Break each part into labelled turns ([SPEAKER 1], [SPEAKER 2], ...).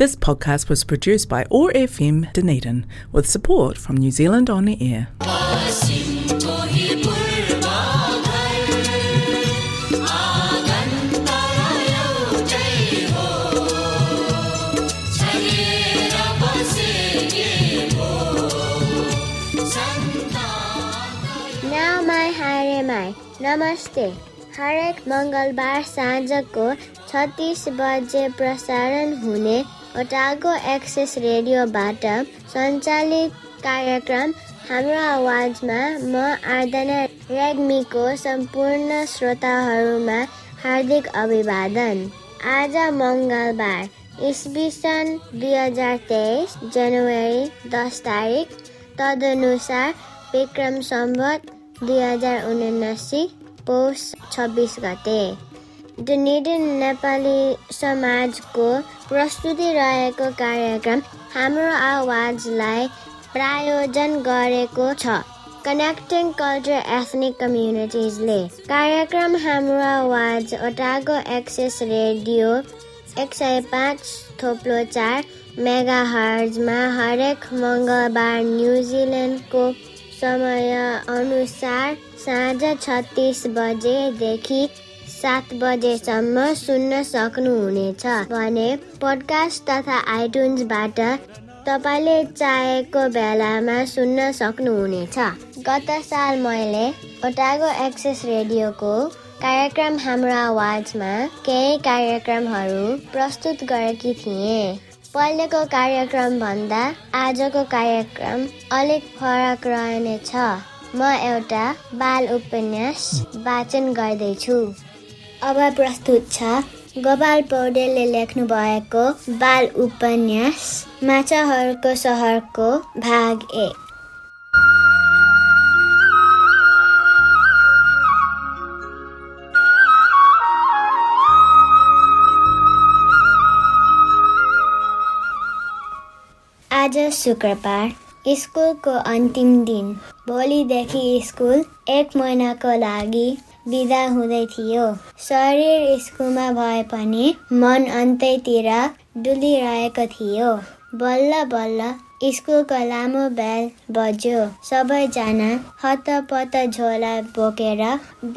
[SPEAKER 1] This podcast was produced by OAR FM Dunedin with support from New Zealand On the Air.
[SPEAKER 2] Now my हारे my नमस्ते हरेक मङ्गलबार साँझको छत्तिस बजे प्रसारण हुने ओटागो एक्सेस रेडियोबाट सञ्चालित कार्यक्रम हाम्रो आवाजमा म आर्दना रेग्मीको सम्पूर्ण श्रोताहरूमा हार्दिक अभिवादन। आज मङ्गलबार इस्वी सन् दुई हजार तेइस जनवरी दस तारिक तदनुसार विक्रम सम्वत दुई हजार उनासी पौष छब्बिस गते। डुनेडन नेपाली समाजको प्रस्तुति रहेको कार्यक्रम हाम्रो आवाजलाई प्रायोजन गरेको छ कनेक्टिङ कल्चर एथनिक कम्युनिटिजले कार्यक्रम हाम्रो आवाज ओटागो एक्सेस रेडियो एक सय पाँच थोप्लो चार मेगा हर्जमा हरेक मङ्गलबार न्युजिल्यान्डको समय अनुसार साँझ छत्तिस बजेदेखि सात बजेसम्म सुन्न सक्नुहुनेछ भने पोडकास्ट तथा आइटुन्सबाट तपाईँले चाहेको बेलामा सुन्न सक्नुहुनेछ। गत साल मैले ओटागो एक्सेस रेडियोको कार्यक्रम हाम्रो आवाजमा केही कार्यक्रमहरू प्रस्तुत गरेकी थिएँ। पहिलेको कार्यक्रमभन्दा आजको कार्यक्रम अलिक फरक रहनेछ। म एउटा बाल उपन्यास वाचन गर्दैछु। अब प्रस्तुत छ। गोपाल पौडेलले लेख्नु भएको बाल उपन्यास माछाहरूको सहरको भाग एक आज शुक्रबार स्कुलको अन्तिम दिन। भोलिदेखि स्कुल एक महिनाको लागि बिदा हुँदै थियो। शरीर स्कुलमा भए पनि मन अन्तैतिर डुलिरहेको थियो। बल्ल बल्ल स्कुलको लामो बेल बज्यो। सबैजना हतपत झोला बोकेर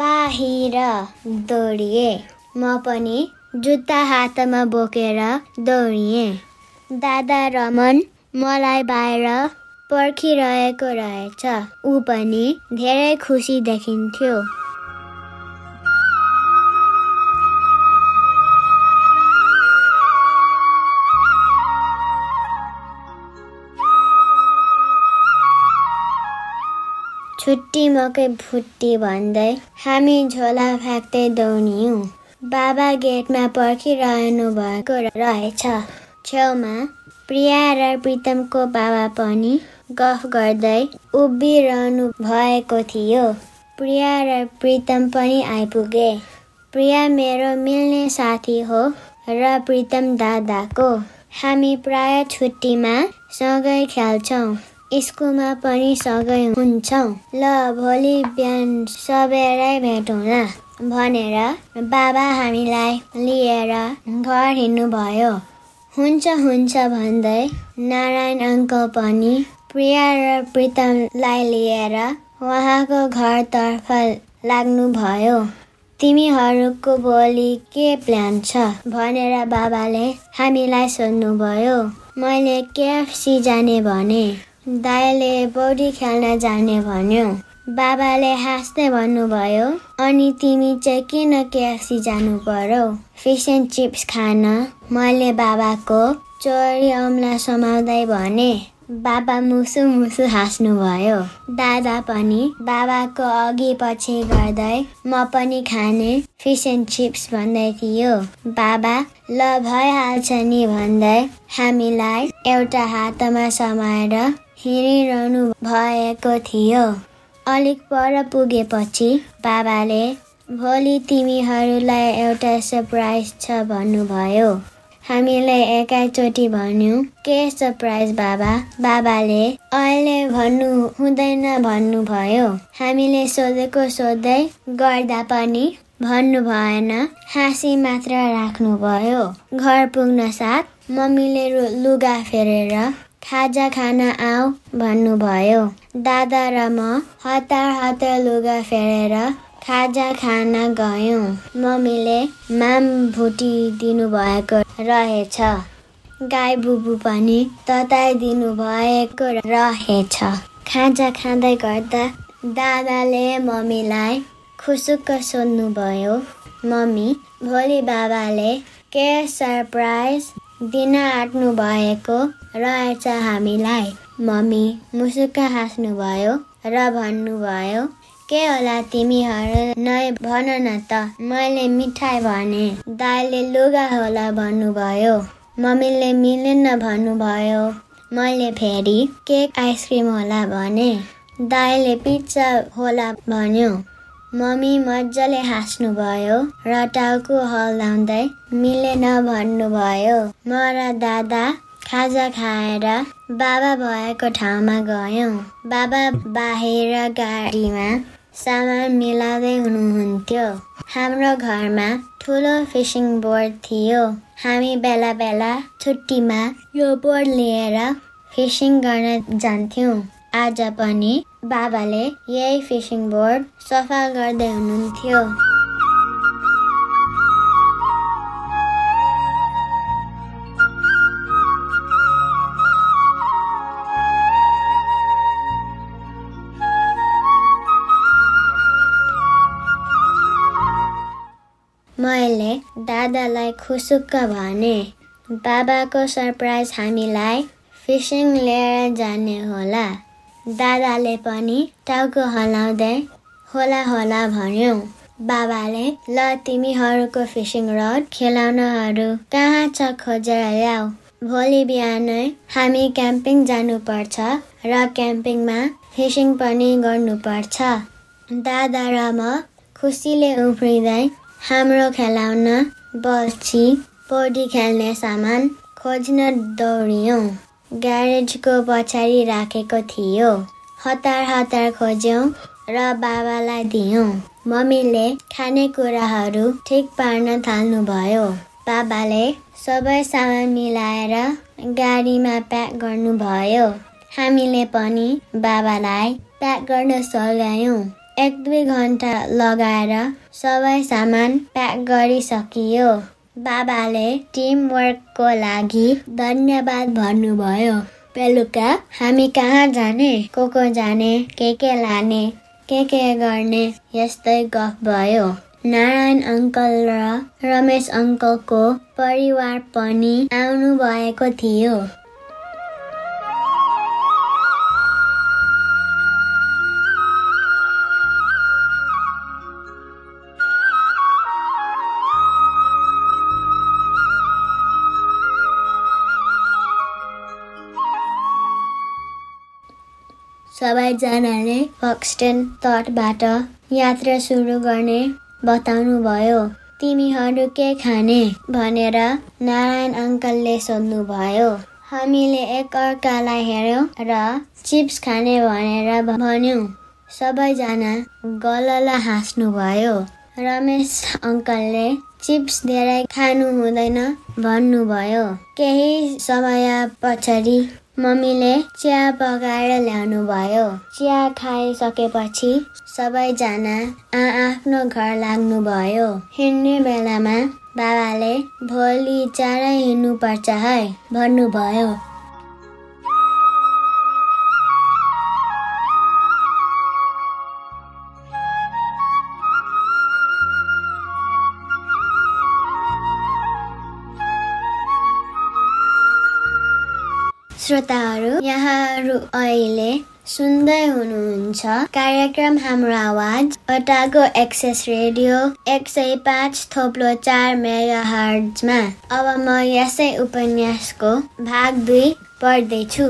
[SPEAKER 2] बाहिर दौडिए। म पनि जुत्ता हातमा बोकेर दौडिएँ। दादा रमन मलाई बाहिर पर्खिरहेको रहेछ। ऊ पनि धेरै खुसी देखिन्थ्यो। छुट्टी मकै फुट्टी भन्दै हामी झोला फ्याँक्दै दौडियौँ। बाबा गेटमा पर्खिरहनु भएको रहेछ। छेउमा प्रिया र प्रितमको बाबा पनि गफ गर्दै उभिरहनु भएको थियो। प्रिया र प्रितम पनि आइपुगे। प्रिया मेरो मिल्ने साथी हो र प्रितम दादाको। हामी प्राय छुट्टीमा सँगै खेल्छौँ। स्कुलमा पनि सँगै हुन्छौँ। ल भोलि बिहान सबेरै भेटौँला भनेर बाबा हामीलाई लिएर घर हिँड्नुभयो। हुन्छ हुन्छ भन्दै नारायण अङ्कल पनि प्रिया र प्रितमलाई लिएर उहाँको घरतर्फ लाग्नुभयो। तिमीहरूको भोलि के प्लान छ भनेर बाबाले हामीलाई सोध्नुभयो। मैले केएफसी जाने भने? दाइले पौडी खेल्न जाने भन्यो। बाबाले हाँस्दै भन्नुभयो अनि तिमी चाहिँ किन केएफसी जानु पर्यो? फिस एन्ड चिप्स खान। मैले बाबाको चोरी औँला समाउँदै भने बाबा मुसु मुसु हाँस्नुभयो। दादा पनि बाबाको अघि पछि गर्दै म पनि खाने फिस एन्ड चिप्स भन्दै थियो। बाबा ल भइहाल्छ नि भन्दै हामीलाई एउटा हातमा समाएर हिँडिरहनु भएको थियो। अलिक पर पुगेपछि बाबाले भोलि तिमीहरूलाई एउटा सरप्राइज छ भन्नुभयो। हामीले एकैचोटि भन्यौँ के सरप्राइज बाबा? बाबाले अहिले भन्नु हुँदैन भन्नुभयो। हामीले सोधेको सोध्दै गर्दा पनि भन्नु भएन। हाँसी मात्र राख्नुभयो। घर पुग्न साथ मम्मीले लुगा फेरेर खाजा खाना आऊ भन्नुभयो। दादा र म हतार हतार लुगा फेरेर खाजा खाना गयौँ। मम्मीले माम भुटिदिनु भएको रहेछ। गाई बुबु पनि तताइदिनु भएको रहेछ। खाजा खाँदै गर्दा दादाले मम्मीलाई खुसुक्क सोध्नुभयो मम्मी भोलि बाबाले के सरप्राइज दिन आँट्नु भएको रहेछ हामीलाई मम्मी मुसुक्क हाँस्नुभयो र भन्नुभयो के होला तिमीहरू? नै भन न त मैले मिठाई भने दाइले लुगा होला भन्नुभयो। मम्मीले मिलेन भन्नुभयो। मैले फेरि केक आइसक्रिम होला भने दाइले पिज्जा होला भन्यो। मम्मी मजाले हाँस्नुभयो र टाउको हल्लाउँदै मिलेन भन्नुभयो। म र दादा खाजा खाएर बाबा भएको ठाउँमा गयौँ। बाबा बाहिर गाडीमा सामान मिलाउँदै हुनुहुन्थ्यो। हाम्रो घरमा ठुलो फिसिङ बोर्ड थियो। हामी बेला बेला छुट्टीमा यो बोर्ड लिएर फिसिङ गर्न जान्थ्यौँ। आज पनि बाबाले यही फिसिङ बोर्ड सफा गर्दै हुनुहुन्थ्यो। मैले दादालाई खुसुक्क भने बाबाको सरप्राइज हामीलाई फिसिङ लिएर जाने होला। दादाले पनि टाउको हलाउँदै होला होला भन्यो। बाबाले ल तिमीहरूको फिसिङ रड खेलाउनहरू कहाँ छ खोजेर ल्याऊ भोलि बिहानै हामी क्याम्पिङ जानुपर्छ र क्याम्पिङमा फिसिङ पनि गर्नुपर्छ। दादा र म खुसीले उफ्रिँदै हाम्रो खेलाउन बल्छी पौडी खेल्ने सामान खोज्न दौडियौँ। ग्यारेजको पछाडि राखेको थियो। हतार हतार खोज्यौँ र बाबालाई दियौँ। मम्मीले खानेकुराहरू ठिक पार्न थाल्नुभयो। बाबाले सबै सामान मिलाएर गाडीमा प्याक गर्नुभयो। हामीले पनि बाबालाई प्याक गर्न सघायौँ। एक दुई घन्टा लगाएर सबै सामान प्याक गरिसकियो। बाबाले टिमवर्कको लागि धन्यवाद भन्नुभयो। बेलुका हामी कहाँ जाने? को को जाने? के के लाने? के के गर्ने? यस्तै गफ भयो। नारायण अङ्कल र रमेश अङ्कलको परिवार पनि आउनु भएको थियो। सबैजनाले फक्सटेन तटबाट यात्रा सुरु गर्ने बताउनु भयो तिमीहरू के खाने? भनेर नारायण अङ्कलले सोध्नुभयो। हामीले एकअर्कालाई हेऱ्यौँ र चिप्स खाने भनेर भन्यौँ। सबैजना गलल हाँस्नुभयो। रमेश अङ्कलले चिप्स धेरै खानु हुँदैन भन्नुभयो। केही समय पछाडि मम्मीले चिया पकाएर ल्याउनु भयो चिया खाइसकेपछि सबैजना आफ्नो घर लाग्नुभयो। हिँड्ने बेलामा बाबाले भोलि चाँडै हिँड्नुपर्छ है भन्नुभयो। यहाँहरू अहिले सुन्दै हुनुहुन्छ। कार्यक्रम हाम्रो आवाज अटाको एक्सेस रेडियो एक सय पाँच थोप्लो चार मेगा हर्जमा अब म यसै उपन्यासको भाग दुई पढ्दैछु।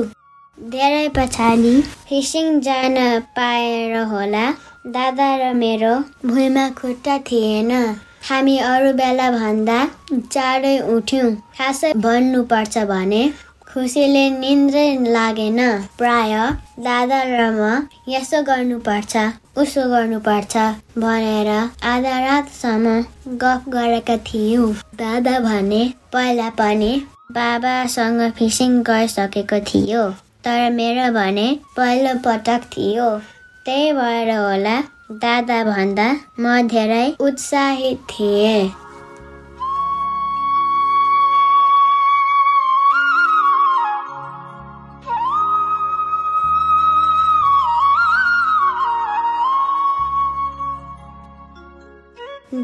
[SPEAKER 2] धेरै पछाडि फिसिङ जान पाएर होला। दादा र मेरो भुइँमा खुट्टा थिएन। हामी अरू बेला भन्दा चाँडै उठ्यौँ। खासै भन्नुपर्छ भने खुसीले निन्द्रै लागेन। प्राय दादा र म यसो गर्नुपर्छ उसो गर्नुपर्छ भनेर आधा रातसम्म गफ गरेका थियौँ। दादा भने पहिला पनि बाबासँग फिसिङ गरिसकेको थियो तर मेरो भने पहिलो पटक थियो। त्यही भएर होला दादा भन्दा म धेरै उत्साहित थिएँ।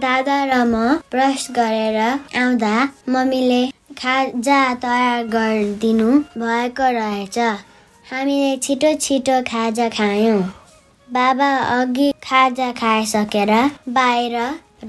[SPEAKER 2] दादा र म ब्रस गरेर आउँदा मम्मीले खाजा तयार गरिदिनु भएको रहेछ। हामीले छिटो छिटो खाजा खायौँ। बाबा अघि खाजा खाइसकेर बाहिर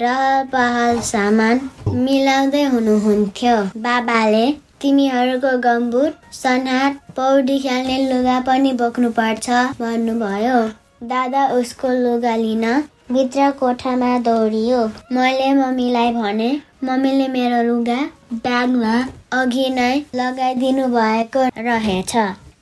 [SPEAKER 2] रहल पहल सामान मिलाउँदै हुनुहुन्थ्यो। बाबाले तिमीहरूको गम्बुट सनहाट पौडी खेल्ने लुगा पनि बोक्नुपर्छ भन्नुभयो। दादा उसको लुगा लिन भित्र कोठामा दौडियो। मैले मम्मीलाई भने मम्मीले मेरो लुगा ब्यागमा अघि नै लगाइदिनु भएको रहेछ।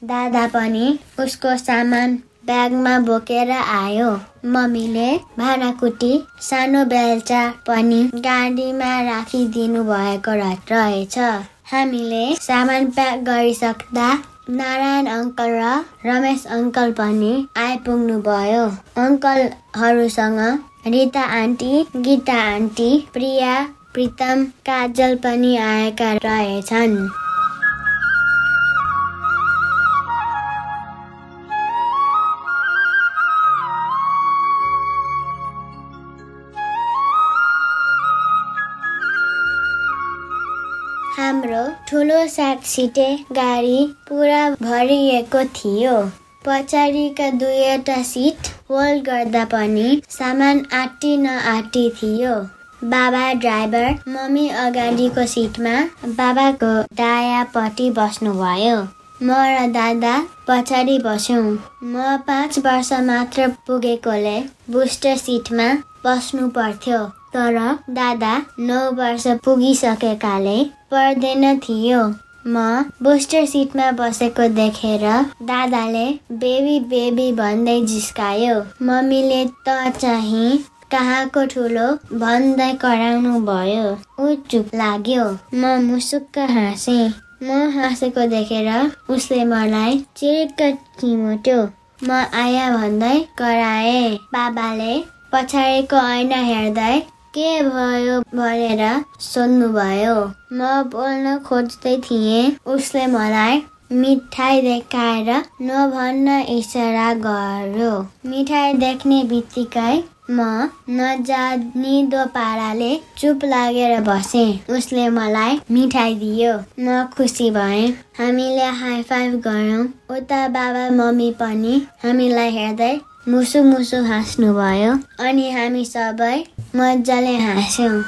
[SPEAKER 2] दादा पनि उसको सामान ब्यागमा बोकेर आयो। मम्मीले भाँडाकुटी सानो बेल्चा पनि गाडीमा राखिदिनु भएको रहेछ। हामीले सामान प्याक गरिसक्दा नारायण अङ्कल र रमेश अङ्कल पनि आइपुग्नु भयो अङ्कलहरूसँग रिता आन्टी गीता आन्टी प्रिया प्रितम काजल पनि आएका रहेछन्। सात सिटे गाडी पुरा भरिएको थियो। पछाडिका दुईवटा सिट होल्ड गर्दा पनि सामान आँटी नआँटी थियो। बाबा ड्राइभर मम्मी अगाडिको सिटमा बाबाको दायाँपट्टि बस्नुभयो। म र दादा पछाडि बस्यौँ। म पाँच वर्ष मात्र पुगेकोले बुस्टर सिटमा बस्नु पर्थ्यो। तर दादा नौ वर्ष पुगिसकेकाले पर्दैन थियो। म बुस्टर सिटमा बसेको देखेर दादाले बेबी बेबी भन्दै जिस्कायो मम्मीले त चाहिँ कहाँको ठुलो भन्दै कराउनु भयो ऊ चुप लाग्यो। म मुसुक्क हाँसेँ। म हाँसेको देखेर उसले मलाई चिरिक्क चिमोट्यो म आया भन्दै कराए। बाबाले पछाडिको ऐना हेर्दै के भयो भनेर सोध्नुभयो म बोल्न खोज्दै थिएँ उसले मलाई मिठाई देखाएर नभन्न इसारा गर्यो मिठाई देख्ने बित्तिकै म नजानिदो पाराले चुप लागेर बसेँ उसले मलाई मिठाई दियो म खुसी भएँ हामीले हाई फाइभ गऱ्यौँ उता बाबा मम्मी पनि हामीलाई हेर्दै मुसु मुसु हाँस्नुभयो अनि हामी सबै मजाले हाँस्यौँ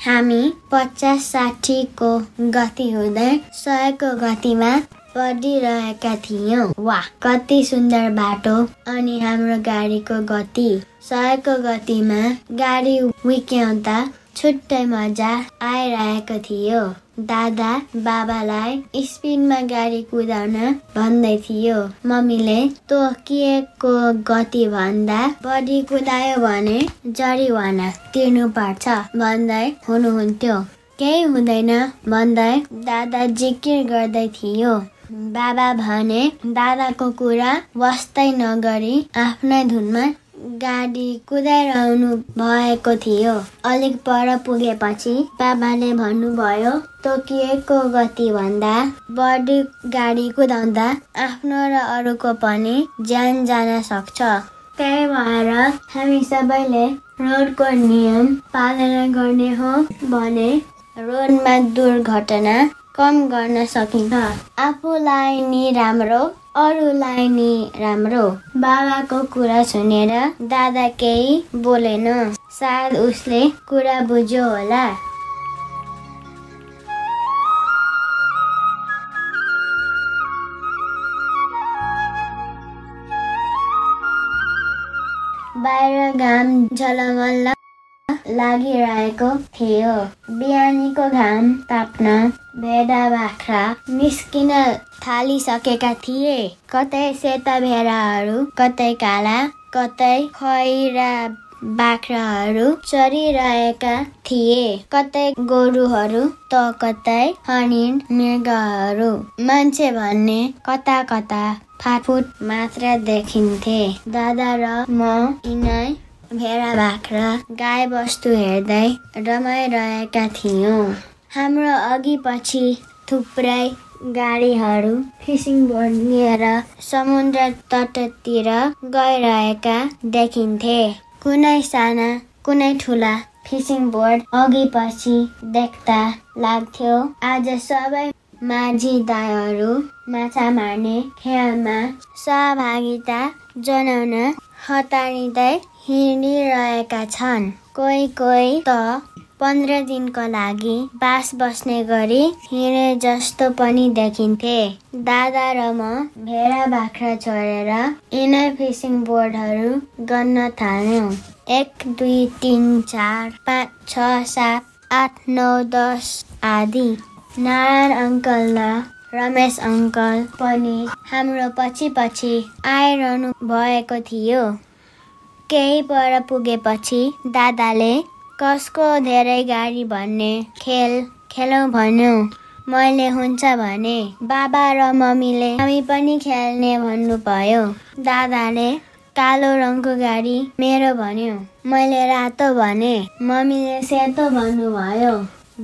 [SPEAKER 2] हामी पचास साठीको गति हुँदै सयको गतिमा बढिरहेका थियौँ वाह कति सुन्दर बाटो अनि हाम्रो गाडीको गति सयको गतिमा गाडी विक्याउँदा छुट्टै मजा आइरहेको थियो। दादा बाबालाई स्पिडमा गाडी कुदाउन भन्दै थियो। मम्मीले तोकिएको गति भन्दा बढी कुदायो भने जरिवाना तिर्नु पर्छ भन्दै हुनुहुन्थ्यो। केही हुँदैन भन्दै दादा जिकिर गर्दै थियो। बाबा भने दादाको कुरा वास्तै नगरी आफ्नै धुनमा गाडी कुदाइरहनु भएको थियो। अलिक पर पुगेपछि बाबाले भन्नुभयो तोकिएको गति भन्दा बढी गाडी कुदाउँदा आफ्नो र अरूको पनि ज्यान जान सक्छ। त्यही भएर हामी सबैले रोडको नियम पालना गर्ने हो भने रोडमा दुर्घटना कम गर्न सकिन्छ। आफूलाई नि राम्रो अरूलाई नि राम्रो। बाबाको कुरा सुनेर दादा केही बोलेन। सायद उसले कुरा बुझ्यो होला। बाहिर घाम झलमल्ल लागिरहेको थियो। बिहानीको घाम ताप्न भेडा बाख्रा निस्किन थालिसकेका थिए। कतै सेता भेडाहरू कतै काला कतै खैरा बाख्राहरू चरिरहेका थिए। कतै गोरुहरू त कतै हरिण मृगहरू। मान्छे भन्ने कता कता फाटफुट मात्र देखिन्थे। दादा र म यिनै भेडा बाख्रा गाई बस्तु हेर्दै रमाइरहेका थियौँ। हाम्रो अघि पछि थुप्रै गाडीहरू फिसिङ बोर्ड लिएर समुद्र तटतिर गइरहेका देखिन्थे। कुनै साना कुनै ठुला फिसिङ बोर्ड अघि पछि देख्दा लाग्थ्यो आज सबै माझी दाईहरू माछा मार्ने खेलमा सहभागिता जनाउन हतारिँदै हिँडिरहेका छन्। कोही कोही त पन्ध्र दिनको लागि बास बस्ने गरी हिँडे जस्तो पनि देखिन्थे। दादा र म भेडा बाख्रा छोडेर यिनै फिसिङ बोर्डहरू गर्न थाल्यौँ। एक दुई तिन चार पाँच छ सात आठ नौ दस आदि। नारायण अङ्कल र रमेश अङ्कल पनि हाम्रो पछि पछि आइरहनु भएको थियो। केही पर पुगेपछि दादाले कसको धेरै गाडी भन्ने खेल खेलौँ भन्यो मैले हुन्छ भने। बाबा र मम्मीले हामी पनि खेल्ने भन्नुभयो। दादाले कालो रङको गाडी मेरो भन्यो। मैले रातो भने मम्मीले सेतो भन्नुभयो।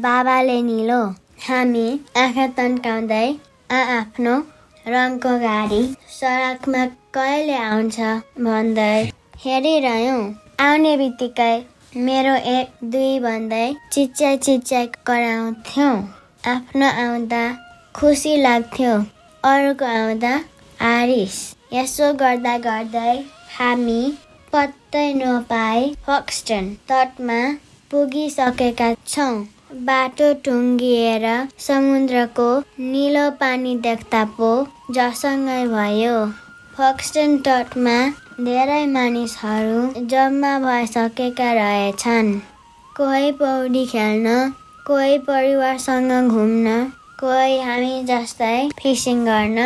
[SPEAKER 2] बाबाले निलो। हामी आँखा तन्काउँदै आफ्नो रङको गाडी सडकमा कहिले आउँछ भन्दै हेरिरह्यौँ। आउने बित्तिकै मेरो एक दुई भन्दै चिच्याइ चिच्याइ कराउँथ्यौँ। आफ्नो आउँदा खुसी लाग्थ्यो। अरूको आउँदा आरिस। यसो गर्दा गर्दै हामी पत्तै नपाए फक्सटन तटमा पुगिसकेका छौँ। बाटो टुङ्गिएर समुद्रको निलो पानी देख्दा पो जसँगै भयो। फक्सटन तटमा धेरै मानिसहरू जम्मा भइसकेका रहेछन् कोही पौडी खेल्न कोही परिवारसँग घुम्न कोही हामी जस्तै फिसिङ गर्न।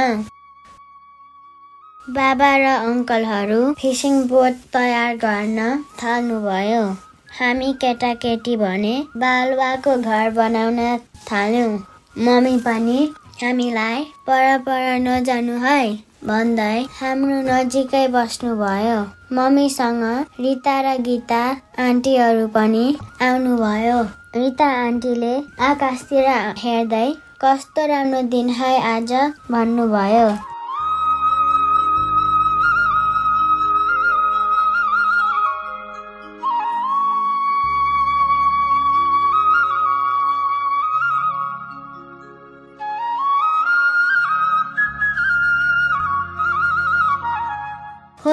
[SPEAKER 2] बाबा र अङ्कलहरू फिसिङ बोट तयार गर्न थाल्नुभयो। हामी केटाकेटी भने बालुवाको घर बनाउन थाल्यौँ। मम्मी पनि हामीलाई पर पर नजानु है। भन्दै हाम्रो नजिकै बस्नुभयो। मम्मीसँग रिता र गीता आन्टीहरू पनि आउनुभयो। रिता आन्टीले आकाशतिर हेर्दै कस्तो राम्रो दिन है आज भन्नुभयो।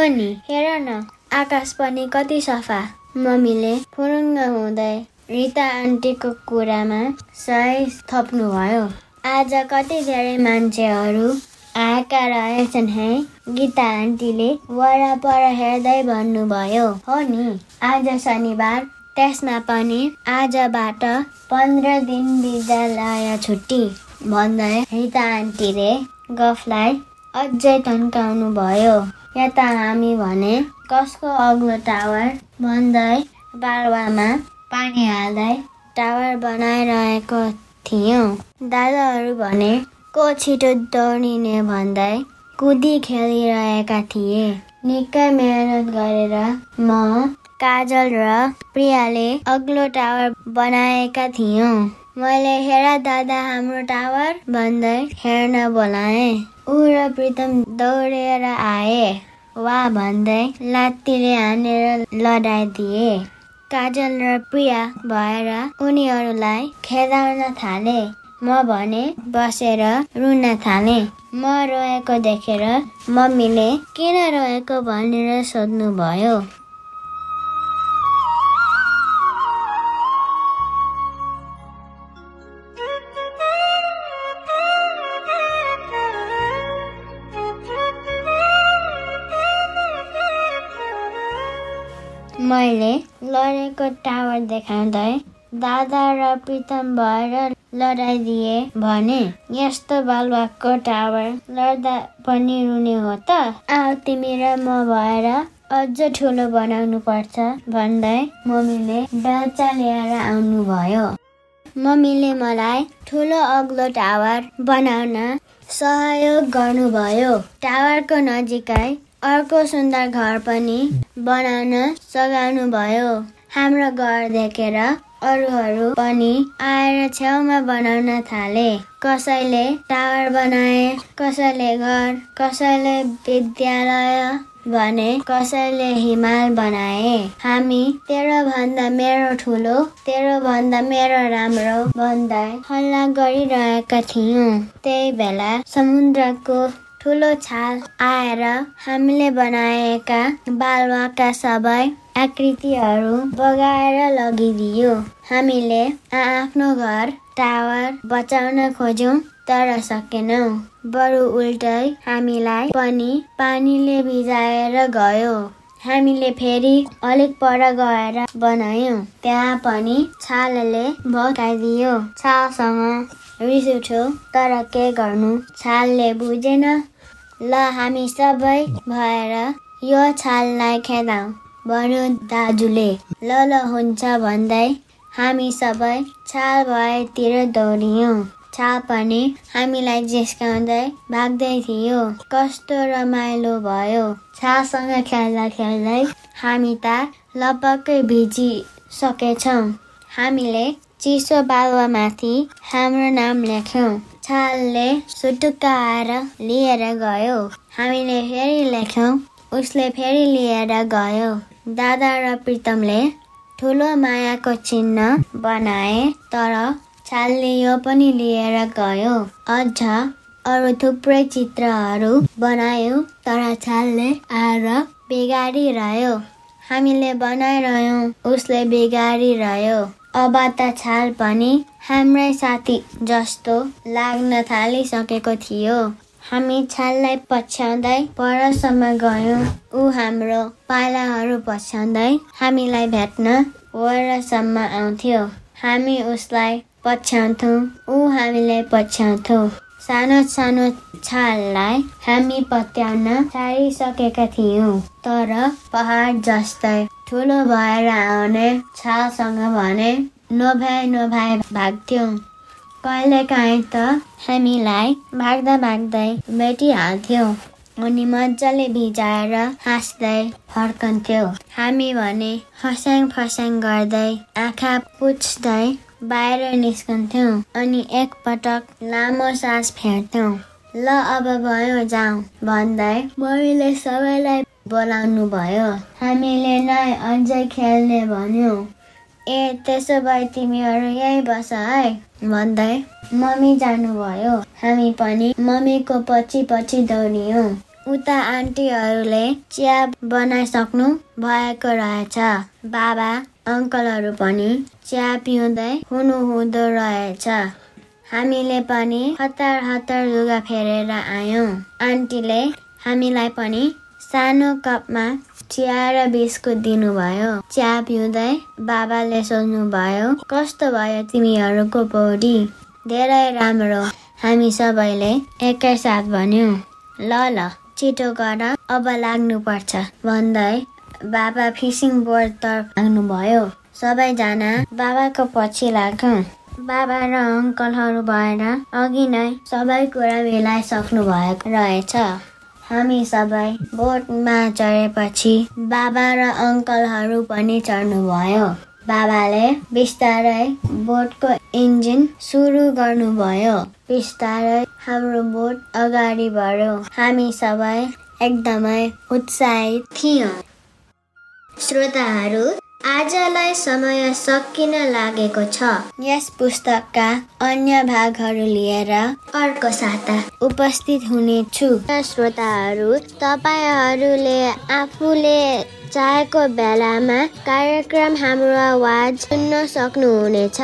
[SPEAKER 2] नि हेर न आकाश पनि कति सफा। मम्मीले फुरुङ्ग हुँदै रिता आन्टीको कुरामा सही थप्नुभयो। आज कति धेरै मान्छेहरू आएका रहेछन् है? गीता आन्टीले वरपर हेर्दै भन्नुभयो। हो नि आज शनिबार त्यसमा पनि आजबाट पन्ध्र दिन विद्यालय छुट्टी। भन्दै रिता आन्टीले गफलाई अझै तन्काउनु भयो यता हामी भने कसको अग्लो टावर भन्दै बालुवामा पानी हाल्दै टावर बनाइरहेको थियौँ। दादाहरू भने को छिटो दौडिने भन्दै कुदी खेलिरहेका थिए। निकै मेहनत गरेर म काजल र प्रियाले अग्लो टावर बनाएका थियौँ। मैले हेर दादा हाम्रो टावर भन्दै हेर्न बोलाएँ। ऊ र प्रितम दौडेर आए। वा भन्दै लात्तीले हानेर लडाइदिए काजल र प्रिया भएर उनीहरूलाई खेदाउन थाले। म भने बसेर रुन थाले। म रोएको देखेर मम्मीले किन रोएको भनेर सोध्नुभयो। मैले लडेको टावर देखाउँदै दादा र प्रितम भएर लडाइदिए भने यस्तो बालुवाको टावर लड्दा पनि रुने हो त? आऊ तिमी र म भएर अझ ठुलो बनाउनु पर्छ भन्दै मम्मीले बेलचा लिएर आउनुभयो। मम्मीले मलाई ठुलो अग्लो टावर बनाउन सहयोग गर्नुभयो। टावरको नजिकै अर्को सुन्दर घर पनि बनाउन सघाउनु भयो हाम्रो घर देखेर अरूहरू पनि आएर छेउमा बनाउन थाले। कसैले टावर बनाए कसैले घर कसैले विद्यालय भने कसैले हिमाल बनाए। हामी तेरो भन्दा मेरो ठुलो तेरो भन्दा मेरो राम्रो भन्दै हल्ला गरिरहेका थियौँ। त्यही बेला समुद्रको ठुलो छाल आएर हामीले बनाएका बालुवाका सबै आकृतिहरू बगाएर लगिदियो। हामीले आफ्नो घर टावर बचाउन खोज्यौँ तर सकेनौँ। बरु उल्टै हामीलाई पनि पानीले भिजाएर गयो। हामीले फेरि अलिक पर गएर बनायौँ। त्यहाँ पनि छालले भगाइदियो छालसँग रिस उठ्यो तर के गर्नु? छालले बुझेन। ल हामी सबै भएर यो छाललाई खेदाउँ भन्यो दाजुले। ल ल हुन्छ भन्दै हामी सबै छाल भएतिर दौडियौँ। छाल पनि हामीलाई जिस्काउँदै भाग्दै थियो। कस्तो रमाइलो भयो। छालसँग खेल्दा खेल्दै हामी त लपक्कै भिजिसकेछौँ। हामीले चिसो बालुवामाथि हाम्रो नाम लेख्यौँ। छालले सुटुक्क आएर लिएर गयो। हामीले फेरि लेख्यौँ उसले फेरि लिएर गयो। दादा र प्रितमले ठुलो मायाको चिन्ह बनाए तर छालले यो पनि लिएर गयो। अझ अरू थुप्रै चित्रहरू बनायो तर छालले आएर बिगारिरह्यो। हामीले बनाइरह्यौँ उसले बिगारिरह्यो। अब त छाल पनि हाम्रै साथी जस्तो लाग्न थालिसकेको थियो। हामी छाललाई पछ्याउँदै परसम्म गयौँ। ऊ हाम्रो पालाहरू पछ्याउँदै हामीलाई भेट्न वरसम्म आउँथ्यो। हामी उसलाई पछ्याउँथौँ ऊ हामीलाई पछ्याउँथ्यौँ। सानो सानो छाललाई हामी पत्याउन छाडिसकेका थियौँ। तर पहाड जस्तै ठुलो भएर आउने छालसँग भने नभए नभए भाग्थ्यौँ। कहिलेकाहीँ त हामीलाई भाग्दा भाग्दै भेटिहाल्थ्यौँ। अनि मजाले भिजाएर हाँस्दै फर्कन्थ्यौ। हामी भने फस्याङ फस्याङ गर्दै आँखा पुछ्दै बाहिर निस्कन्थ्यौँ अनि एकपटक लामो सास फेर्थ्यौँ। ल अब भयो जाउँ भन्दै मम्मीले सबैलाई बोलाउनु भयो हामीले नै अझै खेल्ने भन्यो। ए त्यसो भए तिमीहरू यहीँ बस है। भन्दै मम्मी जानुभयो। हामी पनि मम्मीको पछि पछि दौडियौँ। उता आन्टीहरूले चिया बनाइसक्नु भएको रहेछ। बाबा अङ्कलहरू पनि चिया पिउँदै हुनुहुँदो रहेछ। हामीले पनि हतार हतार लुगा फेरेर आयौँ। आन्टीले हामीलाई पनि सानो कपमा चिया र बिस्कुट दिनुभयो। चिया पिउँदै बाबाले सोध्नुभयो कस्तो भयो तिमीहरूको पौडी? धेरै राम्रो। हामी सबैले एकैसाथ भन्यौँ। ल ल छिटो गर अब लाग्नुपर्छ। भन्दै बाबा फिसिङ बोर्डतर्फ लाग्नुभयो। सबैजना बाबाको पछि लाग्यौँ। बाबा र अङ्कलहरू भएर अघि नै सबै कुरा मिलाइसक्नु भएको रहेछ। हामी सबै बोटमा चढेपछि बाबा र अङ्कलहरू पनि चढ्नुभयो। बाबाले बिस्तारै बोटको इन्जिन सुरु गर्नुभयो। बिस्तारै हाम्रो बोट अगाडि बढ्यो। हामी सबै एकदमै उत्साहित थियौँ। श्रोताहरू आजलाई समय सकिन लागेको छ। यस पुस्तकका अन्य भागहरू लिएर अर्को साता। उपस्थित हुनेछु। श्रोताहरू तपाईँहरूले आफूले चाहेको बेलामा कार्यक्रम हाम्रो आवाज सुन्न सक्नुहुनेछ।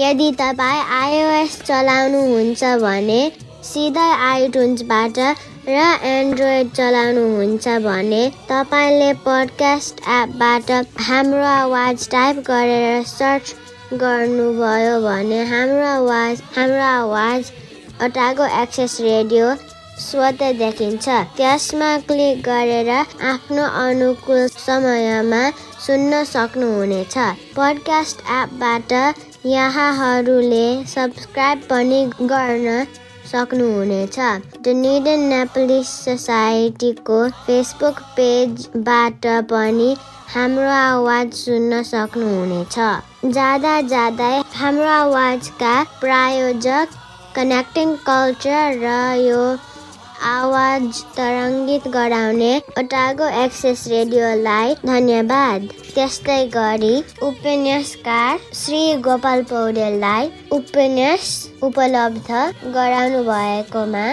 [SPEAKER 2] यदि तपाईँ आइओएस चलाउनुहुन्छ भने सिधै आइटुन्सबाट र एन्ड्रोइड चलाउनुहुन्छ भने तपाईँले पडकास्ट एपबाट हाम्रो आवाज टाइप गरेर सर्च गर्नुभयो भने हाम्रो आवाज हाम्रो आवाज अटाको एक्सेस रेडियो स्वत देखिन्छ। त्यसमा क्लिक गरेर आफ्नो अनुकूल समयमा सुन्न सक्नुहुनेछ। पडकास्ट एपबाट यहाँहरूले सब्सक्राइब पनि गर्न सक्नुहुनेछ। द निडन नेपलिस सोसाइटीको फेसबुक पेजबाट पनि हाम्रो आवाज सुन्न सक्नुहुनेछ। जाँदा जाँदै हाम्रो आवाजका प्रायोजक कनेक्टिङ कल्चर र यो आवाज तरङ्गित गराउने ओटागो एक्सेस रेडियोलाई धन्यवाद। त्यस्तै गरी उपन्यासकार श्री गोपाल पौडेललाई उपन्यास उपलब्ध गराउनु भएकोमा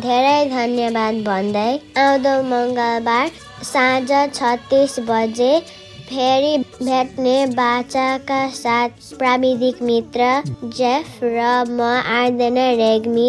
[SPEAKER 2] धेरै धन्यवाद भन्दै आउँदो मङ्गलबार साँझ छत्तिस बजे फेरि भेट्ने बाचाका साथ प्राविधिक मित्र जेफ र म आर्दैन रेग्मी